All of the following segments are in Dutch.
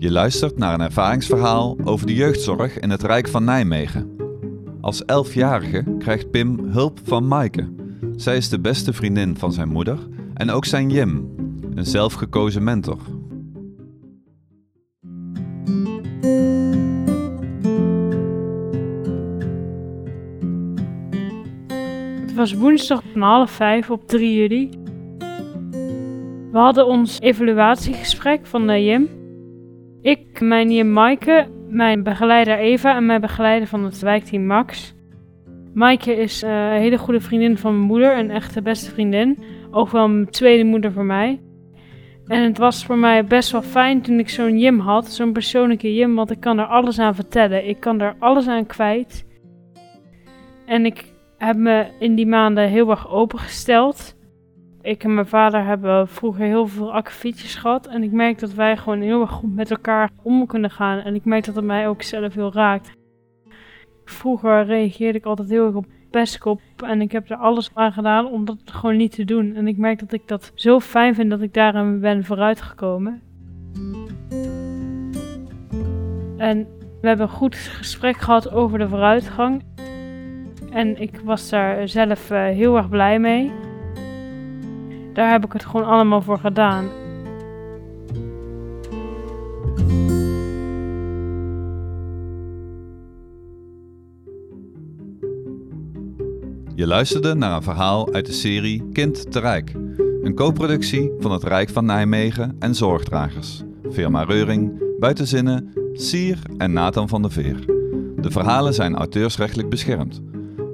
Je luistert naar een ervaringsverhaal over de jeugdzorg in het Rijk van Nijmegen. Als elfjarige krijgt Pim hulp van Maaike. Zij is de beste vriendin van zijn moeder en ook zijn Jim, een zelfgekozen mentor. Het was woensdag om half vijf op 3 juli. We hadden ons evaluatiegesprek van de Jim. Ik, mijn Jim Maaike, mijn begeleider Eva en mijn begeleider van het wijkteam Max. Maaike is eh, een hele goede vriendin van mijn moeder, een echte beste vriendin. Ook wel een tweede moeder voor mij. En het was voor mij best wel fijn toen ik zo'n Jim had, zo'n persoonlijke Jim, want ik kan er alles aan vertellen. Ik kan er alles aan kwijt. En ik heb me in die maanden heel erg opengesteld. Ik en mijn vader hebben vroeger heel veel akkefietjes gehad. En ik merk dat wij gewoon heel erg goed met elkaar om kunnen gaan. En ik merk dat het mij ook zelf heel raakt. Vroeger reageerde ik altijd heel erg op pestkop. En ik heb er alles aan gedaan om dat gewoon niet te doen. En ik merk dat ik dat zo fijn vind dat ik daarin ben vooruitgekomen. En we hebben een goed gesprek gehad over de vooruitgang. En ik was daar zelf uh, heel erg blij mee. Daar heb ik het gewoon allemaal voor gedaan. Je luisterde naar een verhaal uit de serie Kind te Rijk. Een co-productie van het Rijk van Nijmegen en Zorgdragers. Firma Reuring, Buitenzinnen, Sier en Nathan van der Veer. De verhalen zijn auteursrechtelijk beschermd.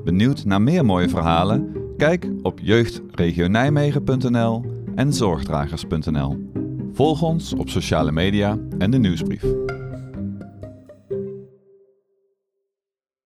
Benieuwd naar meer mooie verhalen? Kijk op jeugdregionijmegen.nl en zorgdragers.nl. Volg ons op sociale media en de nieuwsbrief.